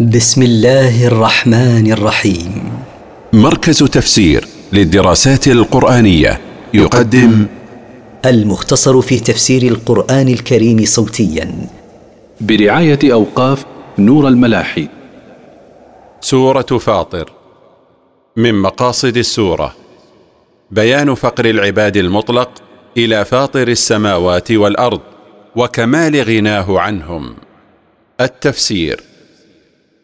بسم الله الرحمن الرحيم. مركز تفسير للدراسات القرآنية يقدم المختصر في تفسير القرآن الكريم صوتيا. برعاية أوقاف نور الملاحي. سورة فاطر. من مقاصد السورة. بيان فقر العباد المطلق إلى فاطر السماوات والأرض وكمال غناه عنهم. التفسير.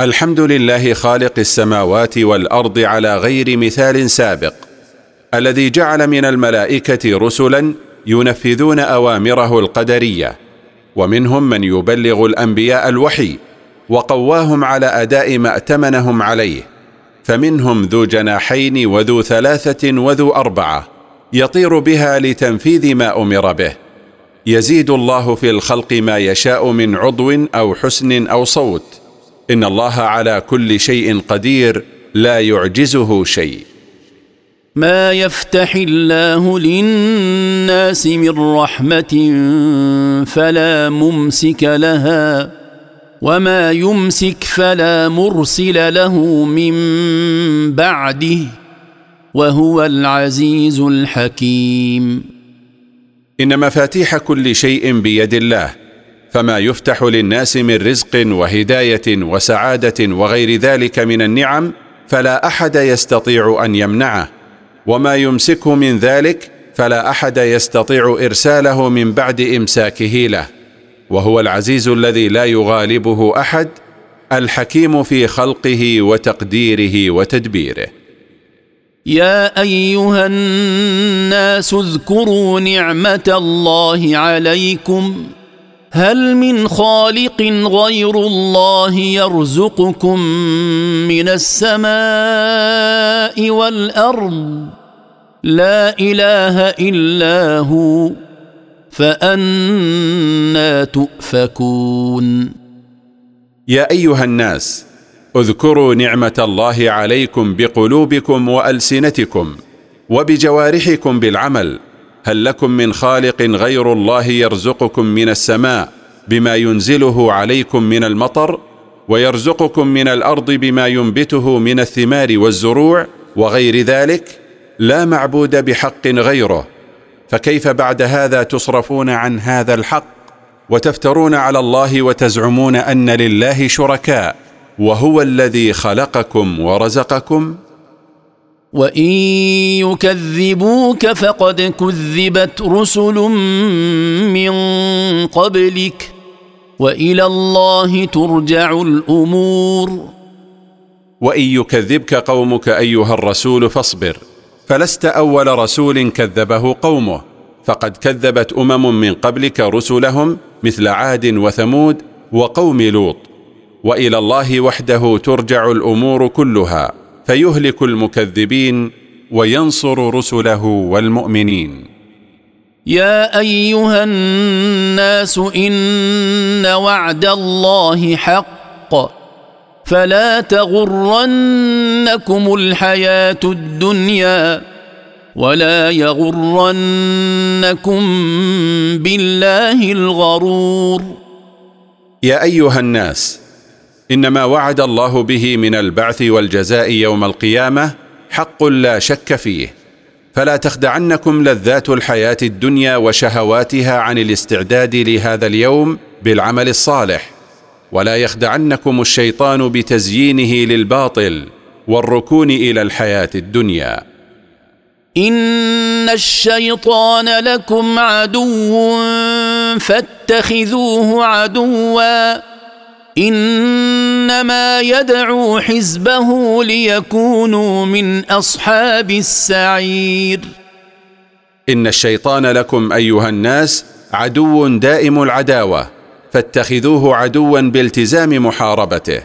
الحمد لله خالق السماوات والأرض على غير مثال سابق الذي جعل من الملائكة رسلا ينفذون أوامره القدرية ومنهم من يبلغ الأنبياء الوحي وقواهم على أداء ما أتمنهم عليه فمنهم ذو جناحين وذو ثلاثة وذو أربعة يطير بها لتنفيذ ما أمر به يزيد الله في الخلق ما يشاء من عضو أو حسن أو صوت. إن الله على كل شيء قدير لا يعجزه شيء. ما يفتح الله للناس من رحمة فلا ممسك لها وما يمسك فلا مرسل له من بعده وهو العزيز الحكيم. إن مفاتيح كل شيء بيد الله فما يفتح للناس من رزق وهداية وسعادة وغير ذلك من النعم فلا أحد يستطيع أن يمنعه. وما يمسكه من ذلك فلا أحد يستطيع إرساله من بعد إمساكه له. وهو العزيز الذي لا يغالبه أحد الحكيم في خلقه وتقديره وتدبيره. يا أيها الناس اذكروا نعمة الله عليكم. هل من خالق غير الله يرزقكم من السماء والأرض؟ لا إله إلا هو فأنا تؤفكون. يا أيها الناس اذكروا نعمة الله عليكم بقلوبكم وألسنتكم وبجوارحكم بالعمل. هل لكم من خالق غير الله يرزقكم من السماء بما ينزله عليكم من المطر ويرزقكم من الأرض بما ينبته من الثمار والزروع وغير ذلك؟ لا معبود بحق غيره. فكيف بعد هذا تصرفون عن هذا الحق وتفترون على الله وتزعمون أن لله شركاء وهو الذي خلقكم ورزقكم؟ وان يكذبوك فقد كذبت رسل من قبلك والى الله ترجع الأمور وان يكذبك قومك ايها الرسول فاصبر فلست اول رسول كذبه قومه فقد كذبت امم من قبلك رسلهم مثل عاد وثمود وقوم لوط والى الله وحده ترجع الأمور كلها فيهلك المكذبين وينصر رسله والمؤمنين. يا أيها الناس إن وعد الله حق فلا تغرنكم الحياة الدنيا ولا يغرنكم بالله الغرور. يا أيها الناس إنما وعد الله به من البعث والجزاء يوم القيامة حق لا شك فيه. فلا تخدعنكم لذات الحياة الدنيا وشهواتها عن الاستعداد لهذا اليوم بالعمل الصالح. ولا يخدعنكم الشيطان بتزيينه للباطل والركون إلى الحياة الدنيا. إن الشيطان لكم عدو فاتخذوه عدوا. إنما يدعو حزبه ليكونوا من أصحاب السعير. إن الشيطان لكم أيها الناس عدو دائم العداوة فاتخذوه عدوا بالتزام محاربته.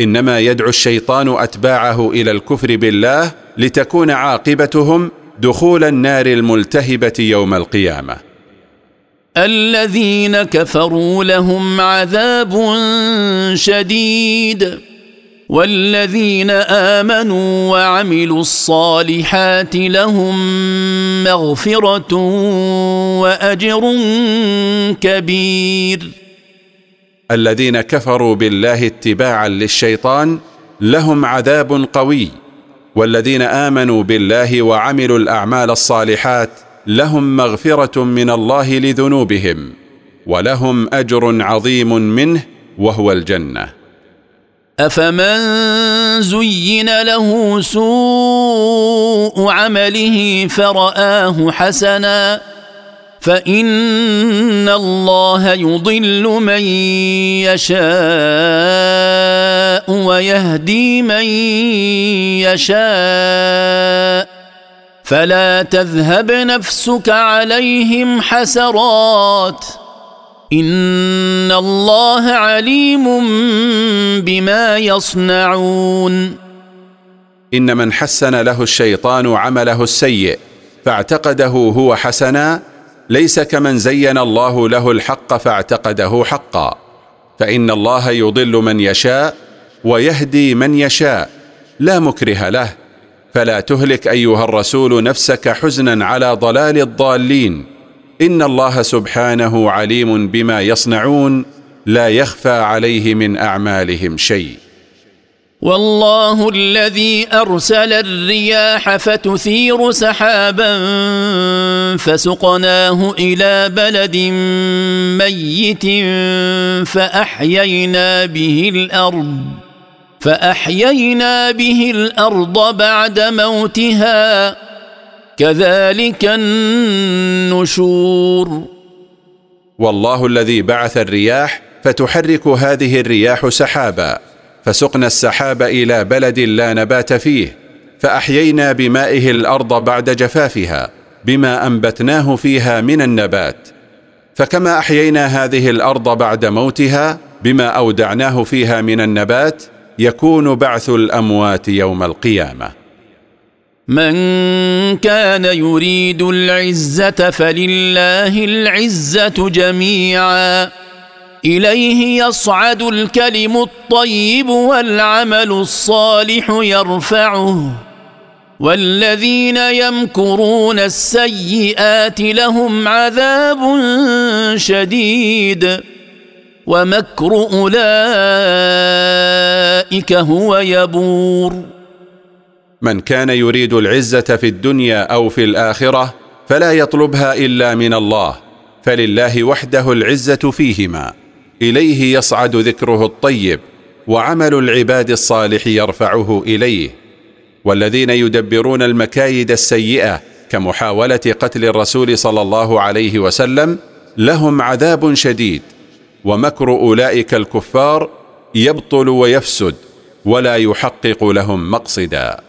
إنما يدعو الشيطان أتباعه إلى الكفر بالله لتكون عاقبتهم دخول النار الملتهبة يوم القيامة. الذين كفروا لهم عذاب شديد والذين آمنوا وعملوا الصالحات لهم مغفرة وأجر كبير. الذين كفروا بالله اتباعا للشيطان لهم عذاب قوي والذين آمنوا بالله وعملوا الأعمال الصالحات لهم مغفرة من الله لذنوبهم ولهم أجر عظيم منه وهو الجنة. أفمن زين له سوء عمله فرآه حسنا فإن الله يضل من يشاء ويهدي من يشاء. فلا تذهب نفسك عليهم حسرات. إن الله عليم بما يصنعون. إن من حسن له الشيطان عمله السيء فاعتقده هو حسنا ليس كمن زين الله له الحق فاعتقده حقا. فإن الله يضل من يشاء ويهدي من يشاء لا مكره له. فلا تهلك أيها الرسول نفسك حزنا على ضلال الضالين. إن الله سبحانه عليم بما يصنعون لا يخفى عليه من أعمالهم شيء. والله الذي أرسل الرياح فتثير سحابا فسقناه إلى بلد ميت فأحيينا به الأرض. فأحيينا به الأرض بعد موتها. كذلك النشور. والله الذي بعث الرياح فتحرك هذه الرياح سحابا فسقنا السحاب إلى بلد لا نبات فيه فأحيينا بمائه الأرض بعد جفافها بما أنبتناه فيها من النبات. فكما أحيينا هذه الأرض بعد موتها بما أودعناه فيها من النبات يكون بعث الأموات يوم القيامة. من كان يريد العزة فلله العزة جميعا. إليه يصعد الكلم الطيب والعمل الصالح يرفعه. والذين يمكرون السيئات لهم عذاب شديد. ومكر أولئك هو يبور. من كان يريد العزة في الدنيا أو في الآخرة فلا يطلبها إلا من الله فلله وحده العزة فيهما. إليه يصعد ذكره الطيب وعمل العباد الصالح يرفعه إليه. والذين يدبرون المكايد السيئة كمحاولة قتل الرسول صلى الله عليه وسلم لهم عذاب شديد. ومكر أولئك الكفار يبطل ويفسد ولا يحقق لهم مقصدا.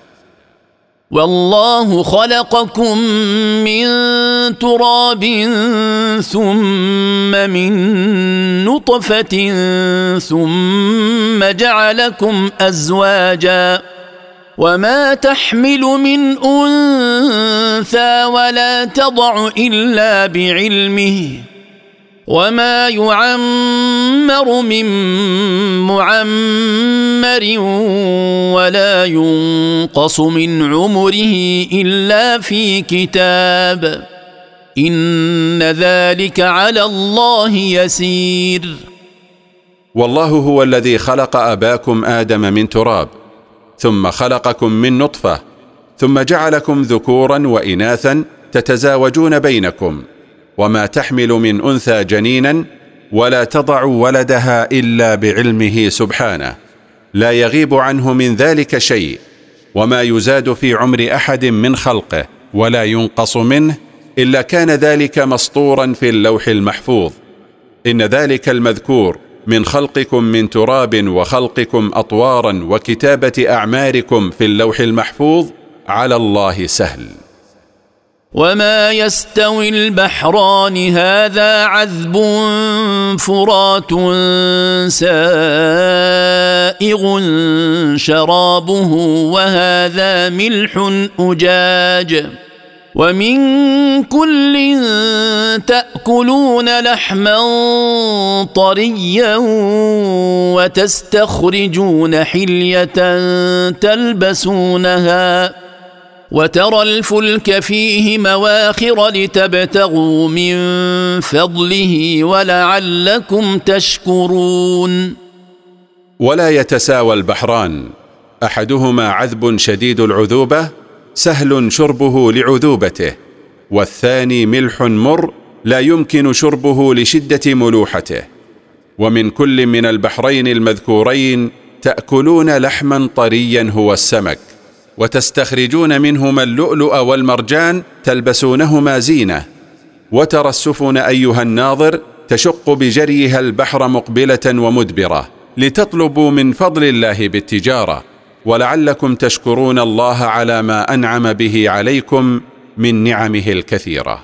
والله خلقكم من تراب ثم من نطفة ثم جعلكم أزواجا وما تحمل من أنثى ولا تضع إلا بعلمه وما يعمر من معمر ولا ينقص من عمره الا في كتاب ان ذلك على الله يسير والله هو الذي خلق اباكم آدم من تراب ثم خلقكم من نطفه ثم جعلكم ذكورا واناثا تتزاوجون بينكم. وما تحمل من أنثى جنينا ولا تضع ولدها إلا بعلمه سبحانه. لا يغيب عنه من ذلك شيء وما يزاد في عمر أحد من خلقه ولا ينقص منه إلا كان ذلك مسطورا في اللوح المحفوظ. إن ذلك المذكور من خلقكم من تراب وخلقكم أطوارا وكتابة أعماركم في اللوح المحفوظ على الله سهل. وما يستوي البحران هذا عذب فرات سائغ شرابه وهذا ملح اجاج ومن كل تاكلون لحما طريا وتستخرجون حليه تلبسونها وترى الفلك فيه مواخر لتبتغوا من فضله ولعلكم تشكرون. ولا يتساوى البحران. أحدهما عذب شديد العذوبة سهل شربه لعذوبته والثاني ملح مر لا يمكن شربه لشدة ملوحته. ومن كل من البحرين المذكورين تأكلون لحما طريا هو السمك. وتستخرجون منهما اللؤلؤ والمرجان تلبسونهما زينة. وترى السفن أيها الناظر تشق بجريها البحر مقبلة ومدبرة لتطلبوا من فضل الله بالتجارة. ولعلكم تشكرون الله على ما أنعم به عليكم من نعمه الكثيرة.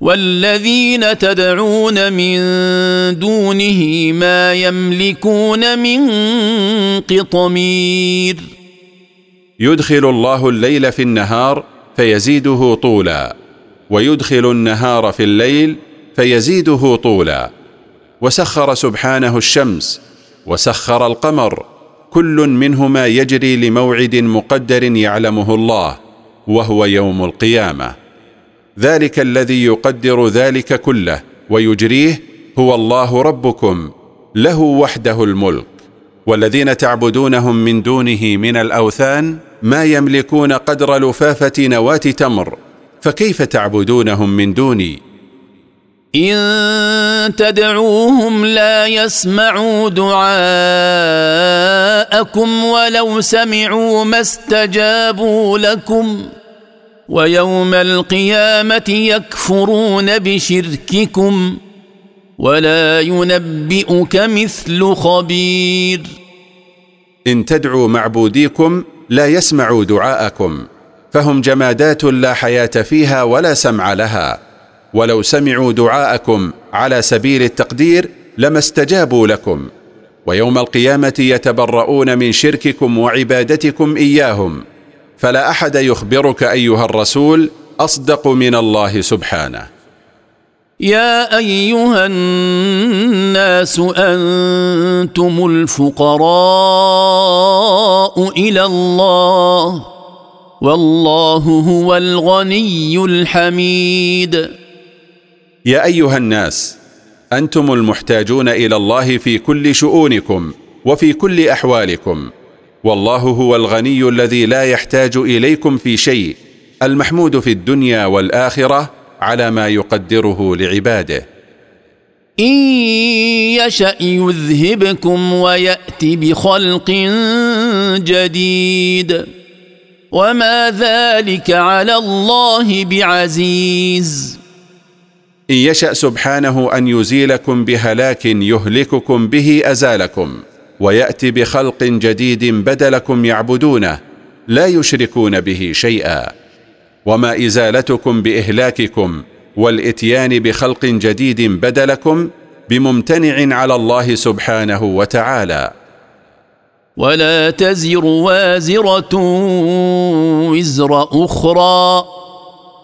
والذين تدعون من دونه ما يملكون من قطمير. يدخل الله الليل في النهار فيزيده طولا ويدخل النهار في الليل فيزيده طولا. وسخر سبحانه الشمس وسخر القمر كل منهما يجري لموعد مقدر يعلمه الله وهو يوم القيامة. ذلك الذي يقدر ذلك كله ويجريه هو الله ربكم له وحده الملك. والذين تعبدونهم من دونه من الأوثان ما يملكون قدر لفافة نواة تمر فكيف تعبدونهم من دوني؟ إن تدعوهم لا يسمعوا دعاءكم ولو سمعوا ما استجابوا لكم. ويوم القيامة يكفرون بشرككم ولا ينبئك مثل خبير. إن تدعوا معبوديكم لا يسمعوا دعاءكم فهم جمادات لا حياة فيها ولا سمع لها. ولو سمعوا دعاءكم على سبيل التقدير لما استجابوا لكم. ويوم القيامة يتبرؤون من شرككم وعبادتكم إياهم. فلا أحد يخبرك أيها الرسول أصدق من الله سبحانه. يا أيها الناس أنتم الفقراء إلى الله والله هو الغني الحميد. يا أيها الناس أنتم المحتاجون إلى الله في كل شؤونكم وفي كل أحوالكم. والله هو الغني الذي لا يحتاج إليكم في شيء المحمود في الدنيا والآخرة على ما يقدره لعباده. إن يشأ يذهبكم ويات بخلق جديد. وما ذلك على الله بعزيز. إن يشأ سبحانه أن يزيلكم بهلاك يهلككم به أزالكم. ويأتي بخلق جديد بدلكم يعبدونه لا يشركون به شيئا. وما إزالتكم بإهلاككم والإتيان بخلق جديد بدلكم بممتنع على الله سبحانه وتعالى. ولا تزر وازرة وزر أخرى.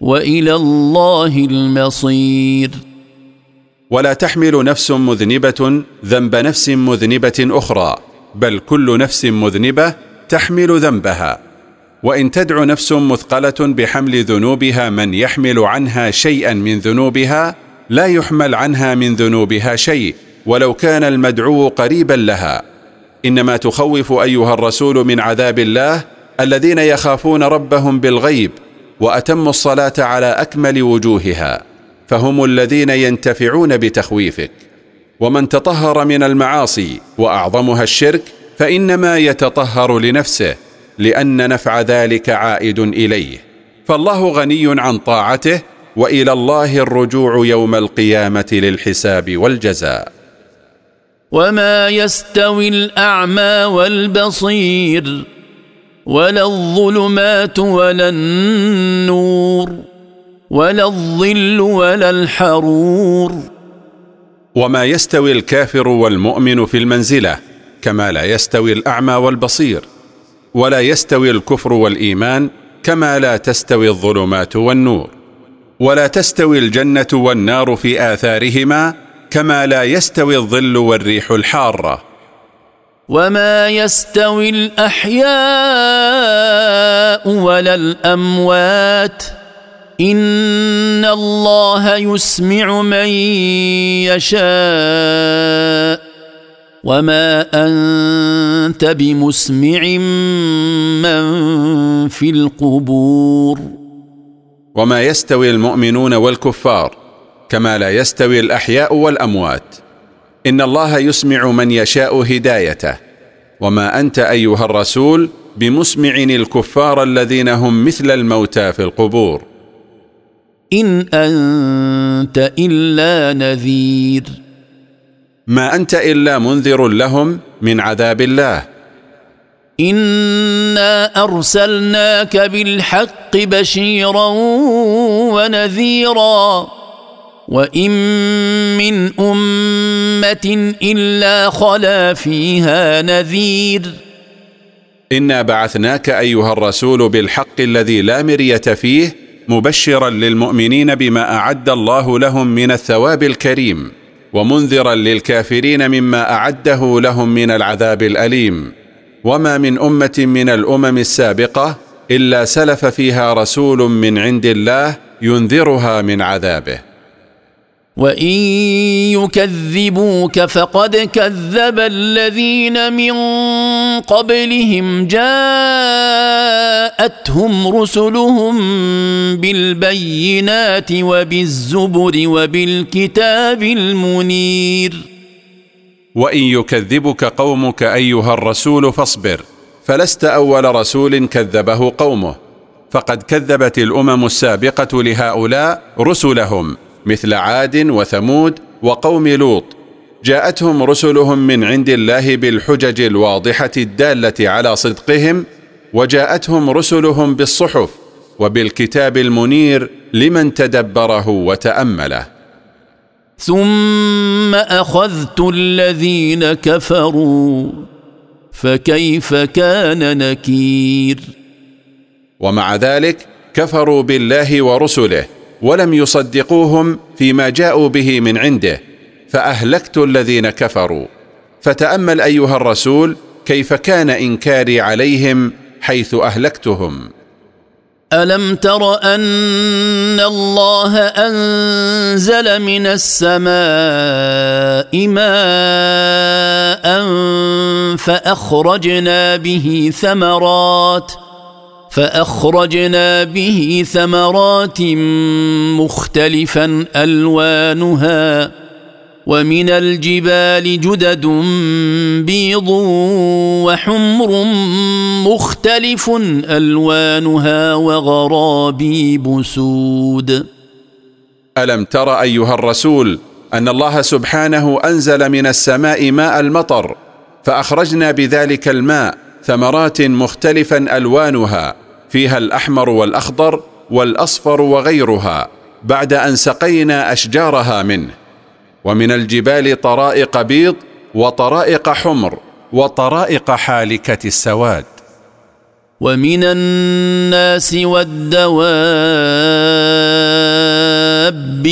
وإلى الله المصير. ولا تحمل نفس مذنبة ذنب نفس مذنبة أخرى بل كل نفس مذنبة تحمل ذنبها. وإن تدع نفس مثقلة بحمل ذنوبها من يحمل عنها شيئا من ذنوبها لا يحمل عنها من ذنوبها شيء ولو كان المدعو قريبا لها. إنما تخوف أيها الرسول من عذاب الله الذين يخافون ربهم بالغيب واتموا الصلاة على أكمل وجوهها فهم الذين ينتفعون بتخويفك. ومن تطهر من المعاصي وأعظمها الشرك فإنما يتطهر لنفسه لأن نفع ذلك عائد إليه. فالله غني عن طاعته وإلى الله الرجوع يوم القيامة للحساب والجزاء. وما يستوي الأعمى والبصير. ولا الظلمات ولا النور ولا الظل ولا الحرور. وما يستوي الكافر والمؤمن في المنزلة كما لا يستوي الأعمى والبصير ولا يستوي الكفر والإيمان كما لا تستوي الظلمات والنور ولا تستوي الجنة والنار في آثارهما كما لا يستوي الظل والريح الحارة. وما يستوي الاحياء ولا الاموات ان الله يسمع من يشاء وما انت بمسمع من في القبور وما يستوي المؤمنون والكفار كما لا يستوي الاحياء والاموات إن الله يسمع من يشاء هدايته. وما أنت أيها الرسول بمسمع الكفار الذين هم مثل الموتى في القبور. إن أنت إلا نذير. ما أنت إلا منذر لهم من عذاب الله. إنا أرسلناك بالحق بشيرا ونذيرا. وان من امه الا خلا فيها نذير انا بعثناك ايها الرسول بالحق الذي لا مريه فيه مبشرا للمؤمنين بما اعد الله لهم من الثواب الكريم ومنذرا للكافرين مما اعده لهم من العذاب الاليم. وما من امه من الامم السابقه الا سلف فيها رسول من عند الله ينذرها من عذابه. وان يكذبوك فقد كذب الذين من قبلهم جاءتهم رسلهم بالبينات وبالزبر وبالكتاب المنير وان يكذبك قومك ايها الرسول فاصبر فلست اول رسول كذبه قومه فقد كذبت الامم السابقه لهؤلاء رسلهم. مثل عاد وثمود وقوم لوط. جاءتهم رسلهم من عند الله بالحجج الواضحة الدالة على صدقهم وجاءتهم رسلهم بالصحف وبالكتاب المنير لمن تدبره وتأمله. ثم أخذت الذين كفروا فكيف كان نكير؟ ومع ذلك كفروا بالله ورسله ولم يصدقوهم فيما جاءوا به من عنده فأهلكت الذين كفروا. فتأمل أيها الرسول كيف كان إنكاري عليهم حيث أهلكتهم. ألم تر أن الله أنزل من السماء ماء فأخرجنا به ثمرات فأخرجنا به ثمرات مختلفا ألوانها ومن الجبال جدد بيض وحمر مختلف ألوانها وغرابيب سود. ألم تر أيها الرسول أن الله سبحانه أنزل من السماء ماء المطر فأخرجنا بذلك الماء ثمرات مختلفا ألوانها فيها الأحمر والأخضر والأصفر وغيرها بعد أن سقينا أشجارها منه. ومن الجبال طرائق بيض وطرائق حمر وطرائق حالكة السواد. ومن الناس والدواب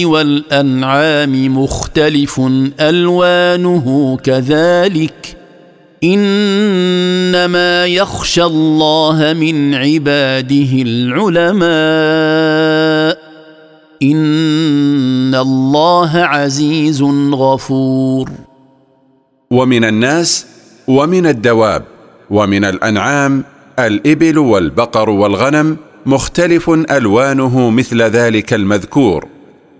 والأنعام مختلف ألوانه كذلك إنما يخشى الله من عباده العلماء. إن الله عزيز غفور. ومن الناس ومن الدواب ومن الأنعام الإبل والبقر والغنم مختلف ألوانه مثل ذلك المذكور.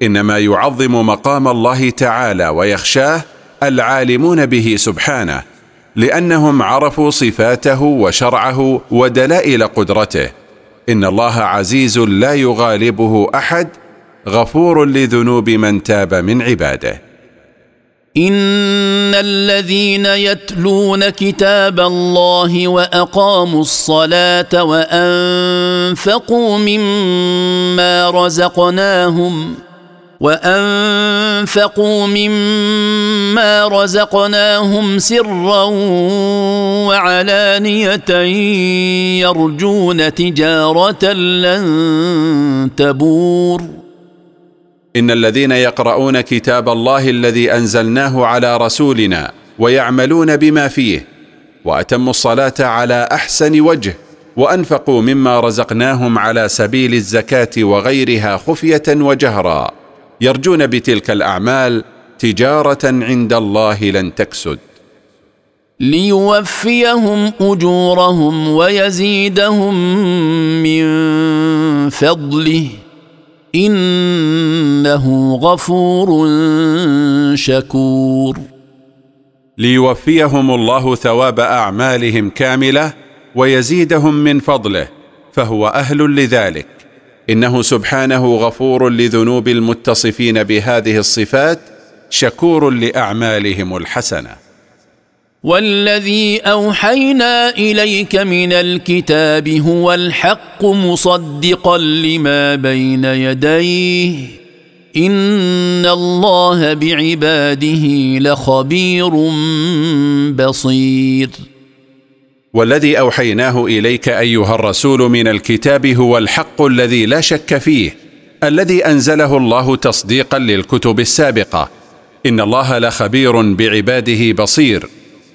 إنما يعظم مقام الله تعالى ويخشاه العالمون به سبحانه. لأنهم عرفوا صفاته وشرعه ودلائل قدرته. إن الله عزيز لا يغالبه أحد غفور لذنوب من تاب من عباده. إن الذين يتلون كتاب الله وأقاموا الصلاة وأنفقوا مما رزقناهم وانفقوا مما رزقناهم سرا وعلانيه يرجون تجاره لن تبور ان الذين يقرؤون كتاب الله الذي انزلناه على رسولنا ويعملون بما فيه واتموا الصلاه على احسن وجه وانفقوا مما رزقناهم على سبيل الزكاه وغيرها خفيه وجهرا يرجون بتلك الأعمال تجارة عند الله لن تكسد. ليوفيهم أجورهم ويزيدهم من فضله. إنه غفور شكور. ليوفيهم الله ثواب أعمالهم كاملة ويزيدهم من فضله فهو أهل لذلك. إنه سبحانه غفور لذنوب المتصفين بهذه الصفات شكور لأعمالهم الحسنة. والذي أوحينا إليك من الكتاب هو الحق مصدقا لما بين يديه. إن الله بعباده لخبير بصير. والذي أوحيناه إليك أيها الرسول من الكتاب هو الحق الذي لا شك فيه الذي أنزله الله تصديقا للكتب السابقة. إن الله لخبير بعباده بصير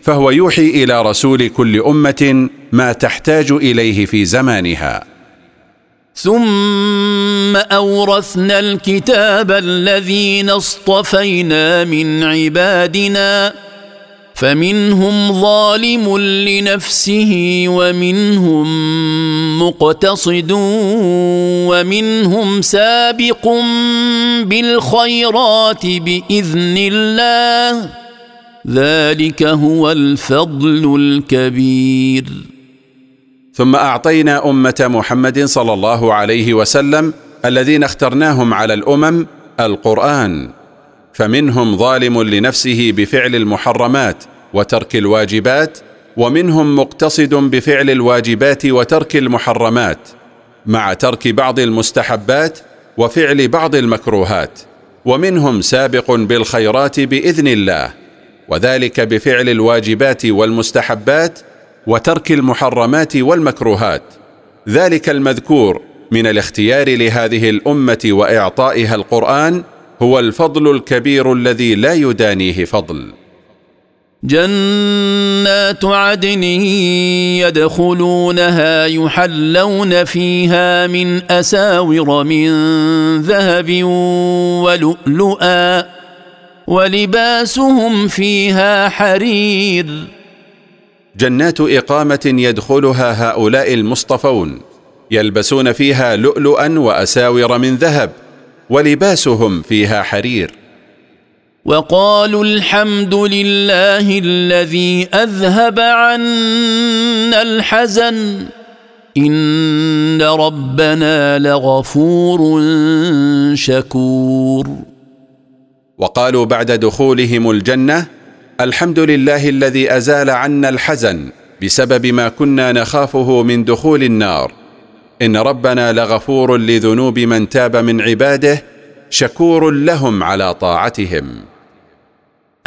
فهو يوحي إلى رسول كل أمة ما تحتاج إليه في زمانها. ثم أورثنا الكتاب الذين اصطفينا من عبادنا فمنهم ظالم لنفسه ومنهم مقتصد ومنهم سابق بالخيرات بإذن الله. ذلك هو الفضل الكبير. ثم أعطينا أمة محمد صلى الله عليه وسلم الذين اخترناهم على الأمم القرآن. فمنهم ظالم لنفسه بفعل المحرمات وترك الواجبات ومنهم مقتصد بفعل الواجبات وترك المحرمات مع ترك بعض المستحبات وفعل بعض المكروهات ومنهم سابق بالخيرات بإذن الله وذلك بفعل الواجبات والمستحبات وترك المحرمات والمكروهات. ذلك المذكور من الاختيار لهذه الأمة وإعطائها القرآن هو الفضل الكبير الذي لا يدانيه فضل. جنات عدن يدخلونها يحلون فيها من أساور من ذهب ولؤلؤا ولباسهم فيها حرير. جنات إقامة يدخلها هؤلاء المصطفون يلبسون فيها لؤلؤا وأساور من ذهب ولباسهم فيها حرير. وقالوا الحمد لله الذي أذهب عنا الحزن. إن ربنا لغفور شكور. وقالوا بعد دخولهم الجنة الحمد لله الذي أزال عنا الحزن بسبب ما كنا نخافه من دخول النار. إن ربنا لغفور لذنوب من تاب من عباده شكور لهم على طاعتهم.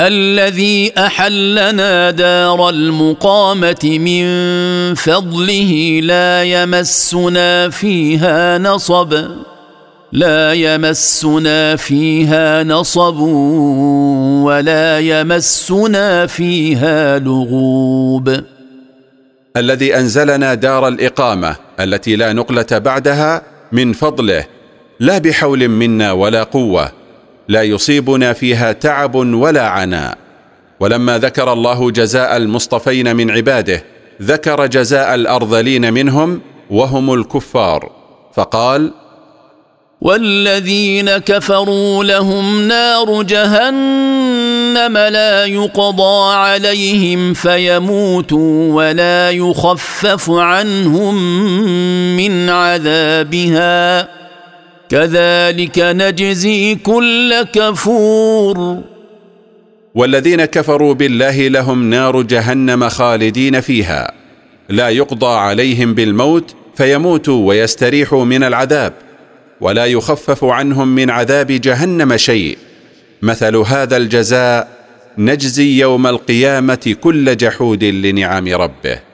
الذي أحلنا دار المقامة من فضله لا يمسنا فيها نصب لا يمسنا فيها نصب ولا يمسنا فيها لغوب. الذي أنزلنا دار الإقامة التي لا نقلة بعدها من فضله لا بحول منا ولا قوة. لا يصيبنا فيها تعب ولا عناء. ولما ذكر الله جزاء المصطفين من عباده ذكر جزاء الأرذلين منهم وهم الكفار. فقال والذين كفروا لهم نار جهنم لا يقضى عليهم فيموتوا ولا يخفف عنهم من عذابها. كذلك نجزي كل كفور. والذين كفروا بالله لهم نار جهنم خالدين فيها. لا يقضى عليهم بالموت فيموتوا ويستريحوا من العذاب. ولا يخفف عنهم من عذاب جهنم شيء. مثل هذا الجزاء نجزي يوم القيامة كل جحود لنعم ربه.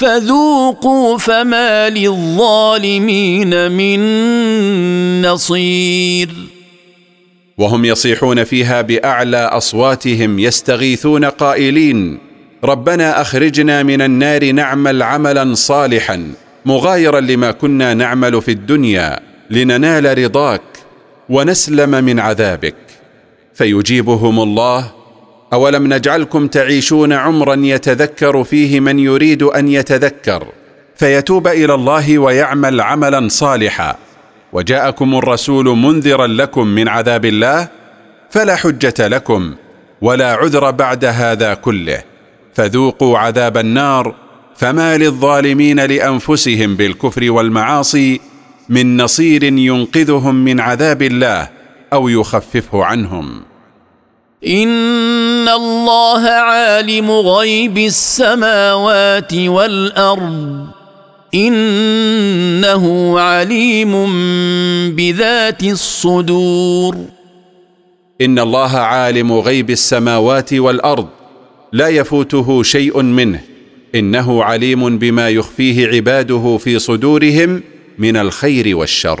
فذوقوا فما للظالمين من نصير. وهم يصيحون فيها بأعلى أصواتهم يستغيثون قائلين ربنا أخرجنا من النار نعمل عملا صالحا مغايرا لما كنا نعمل في الدنيا لننال رضاك ونسلم من عذابك. فيجيبهم الله أولم نجعلكم تعيشون عمرا يتذكر فيه من يريد أن يتذكر فيتوب إلى الله ويعمل عملا صالحا وجاءكم الرسول منذرا لكم من عذاب الله فلا حجة لكم ولا عذر بعد هذا كله فذوقوا عذاب النار فما للظالمين لأنفسهم بالكفر والمعاصي من نصير ينقذهم من عذاب الله أو يخففه عنهم ان الله عالم غيب السماوات والارض انه عليم بذات الصدور ان الله عالم غيب السماوات والارض لا يفوته شيء منه. انه عليم بما يخفيه عباده في صدورهم من الخير والشر.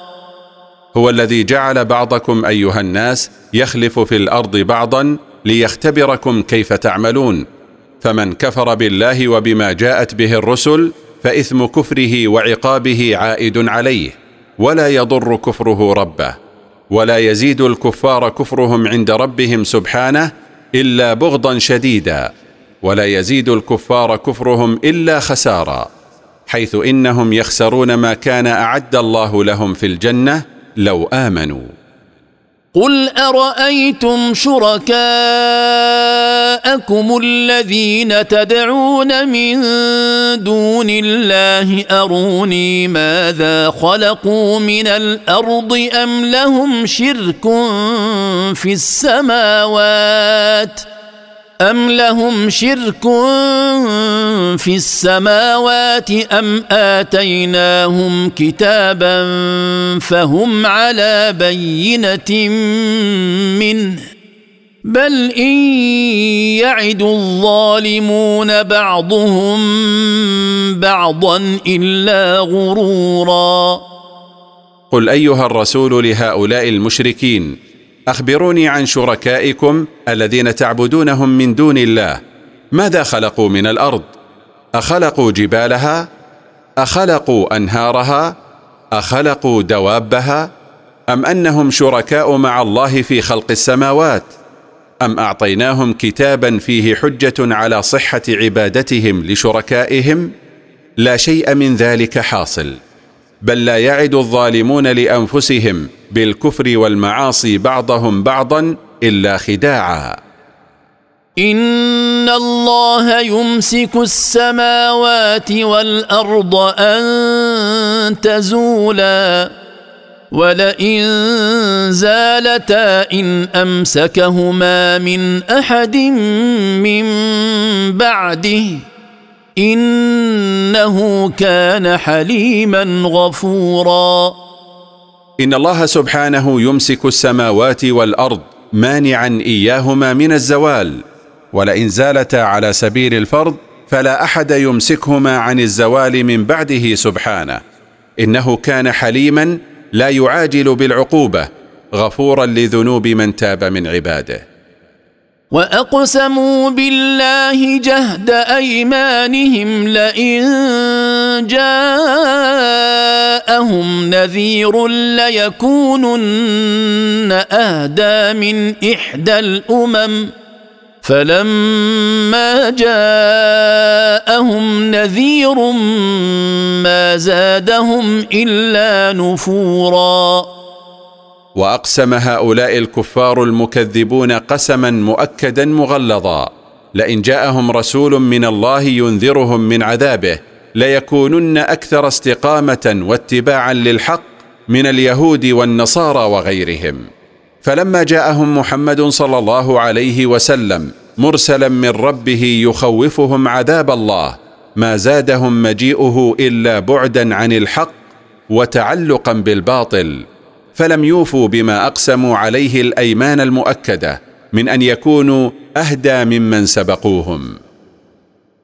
هو الذي جعل بعضكم أيها الناس يخلف في الأرض بعضا ليختبركم كيف تعملون. فمن كفر بالله وبما جاءت به الرسل فإثم كفره وعقابه عائد عليه ولا يضر كفره ربه ولا يزيد الكفار كفرهم عند ربهم سبحانه إلا بغضا شديدا ولا يزيد الكفار كفرهم إلا خسارا حيث إنهم يخسرون ما كان أعد الله لهم في الجنة لو آمنوا. قل ارايتم شركاءكم الذين تدعون من دون الله اروني ماذا خلقوا من الأرض ام لهم شرك في السماوات أم لهم شرك في السماوات أم آتيناهم كتابا فهم على بينة منه بل إن يعد الظالمون بعضهم بعضا إلا غرورا. قل أيها الرسول لهؤلاء المشركين أخبروني عن شركائكم الذين تعبدونهم من دون الله. ماذا خلقوا من الأرض؟ أخلقوا جبالها؟ أخلقوا أنهارها؟ أخلقوا دوابها؟ أم أنهم شركاء مع الله في خلق السماوات؟ أم أعطيناهم كتابا فيه حجة على صحة عبادتهم لشركائهم؟ لا شيء من ذلك حاصل بل لا يعد الظالمون لأنفسهم بالكفر والمعاصي بعضهم بعضا إلا خداعا. إن الله يمسك السماوات والأرض أن تزولا. ولئن زالتا إن أمسكهما من أحد من بعده. إنه كان حليما غفورا. إن الله سبحانه يمسك السماوات والأرض مانعا إياهما من الزوال ولئن زالتا على سبيل الفرض فلا أحد يمسكهما عن الزوال من بعده سبحانه. إنه كان حليما لا يعاجل بالعقوبة غفورا لذنوب من تاب من عباده. وأقسموا بالله جهد أيمانهم لئن جاءهم نذير ليكونن أهدى من إحدى الأمم. فلما جاءهم نذير ما زادهم إلا نفورا. وأقسم هؤلاء الكفار المكذبون قسما مؤكدا مغلظا. لئن جاءهم رسول من الله ينذرهم من عذابه. ليكونن أكثر استقامة واتباعا للحق من اليهود والنصارى وغيرهم. فلما جاءهم محمد صلى الله عليه وسلم مرسلا من ربه يخوفهم عذاب الله ما زادهم مجيئه إلا بعدا عن الحق وتعلقا بالباطل. فلم يوفوا بما أقسموا عليه الأيمان المؤكدة من أن يكونوا أهدى ممن سبقوهم.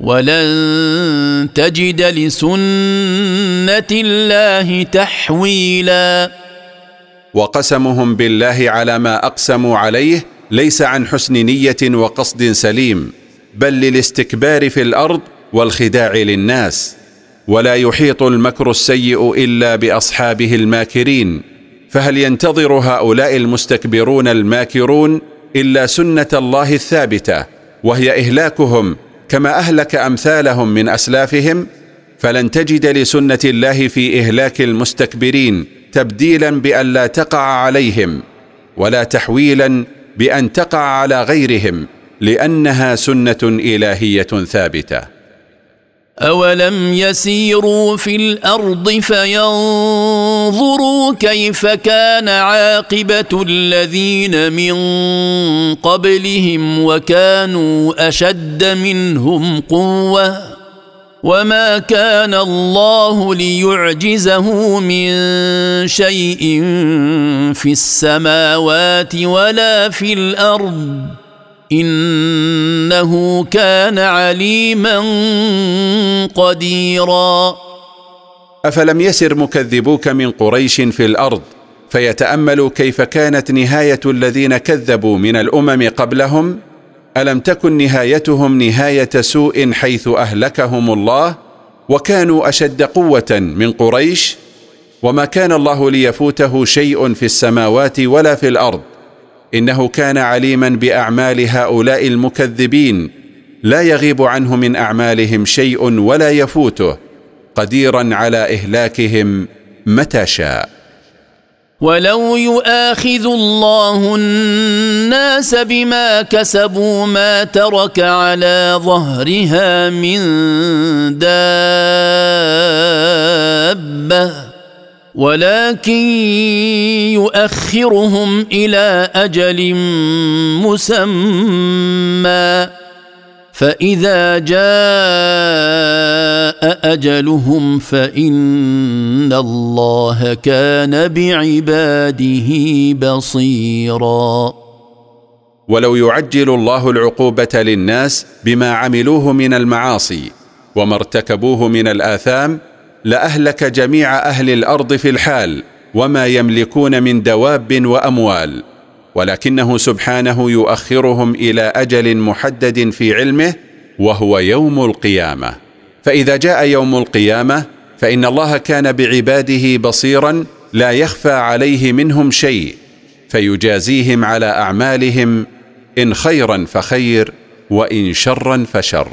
ولن تجد لسنة الله تحويلا. وقسمهم بالله على ما أقسموا عليه ليس عن حسن نية وقصد سليم بل للاستكبار في الأرض والخداع للناس. ولا يحيط المكر السيء إلا بأصحابه الماكرين. فهل ينتظر هؤلاء المستكبرون الماكرون إلا سنة الله الثابتة وهي إهلاكهم كما أهلك أمثالهم من أسلافهم فلن تجد لسنة الله في إهلاك المستكبرين تبديلا بأن لا تقع عليهم ولا تحويلا بأن تقع على غيرهم لأنها سنة إلهية ثابتة. اولم يسيروا في الأرض فينظروا كيف كان عاقبه الذين من قبلهم وكانوا اشد منهم قوه وما كان الله ليعجزه من شيء في السماوات ولا في الأرض إنه كان عليما قديرا. أفلم يسر مكذبوك من قريش في الأرض فيتاملوا كيف كانت نهاية الذين كذبوا من الأمم قبلهم؟ ألم تكن نهايتهم نهاية سوء حيث أهلكهم الله وكانوا أشد قوة من قريش؟ وما كان الله ليفوته شيء في السماوات ولا في الأرض إنه كان عليما بأعمال هؤلاء المكذبين لا يغيب عنه من أعمالهم شيء ولا يفوته قديرا على إهلاكهم متى شاء. ولو يؤاخذ الله الناس بما كسبوا ما ترك على ظهرها من دابه ولكن يؤخرهم إلى أجل مسمى. فإذا جاء أجلهم فإن الله كان بعباده بصيرا. ولو يعجل الله العقوبة للناس بما عملوه من المعاصي وما ارتكبوه من الآثام لأهلك جميع أهل الأرض في الحال وما يملكون من دواب وأموال ولكنه سبحانه يؤخرهم إلى أجل محدد في علمه وهو يوم القيامة. فإذا جاء يوم القيامة فإن الله كان بعباده بصيرا لا يخفى عليه منهم شيء فيجازيهم على أعمالهم إن خيرا فخير وإن شرا فشر.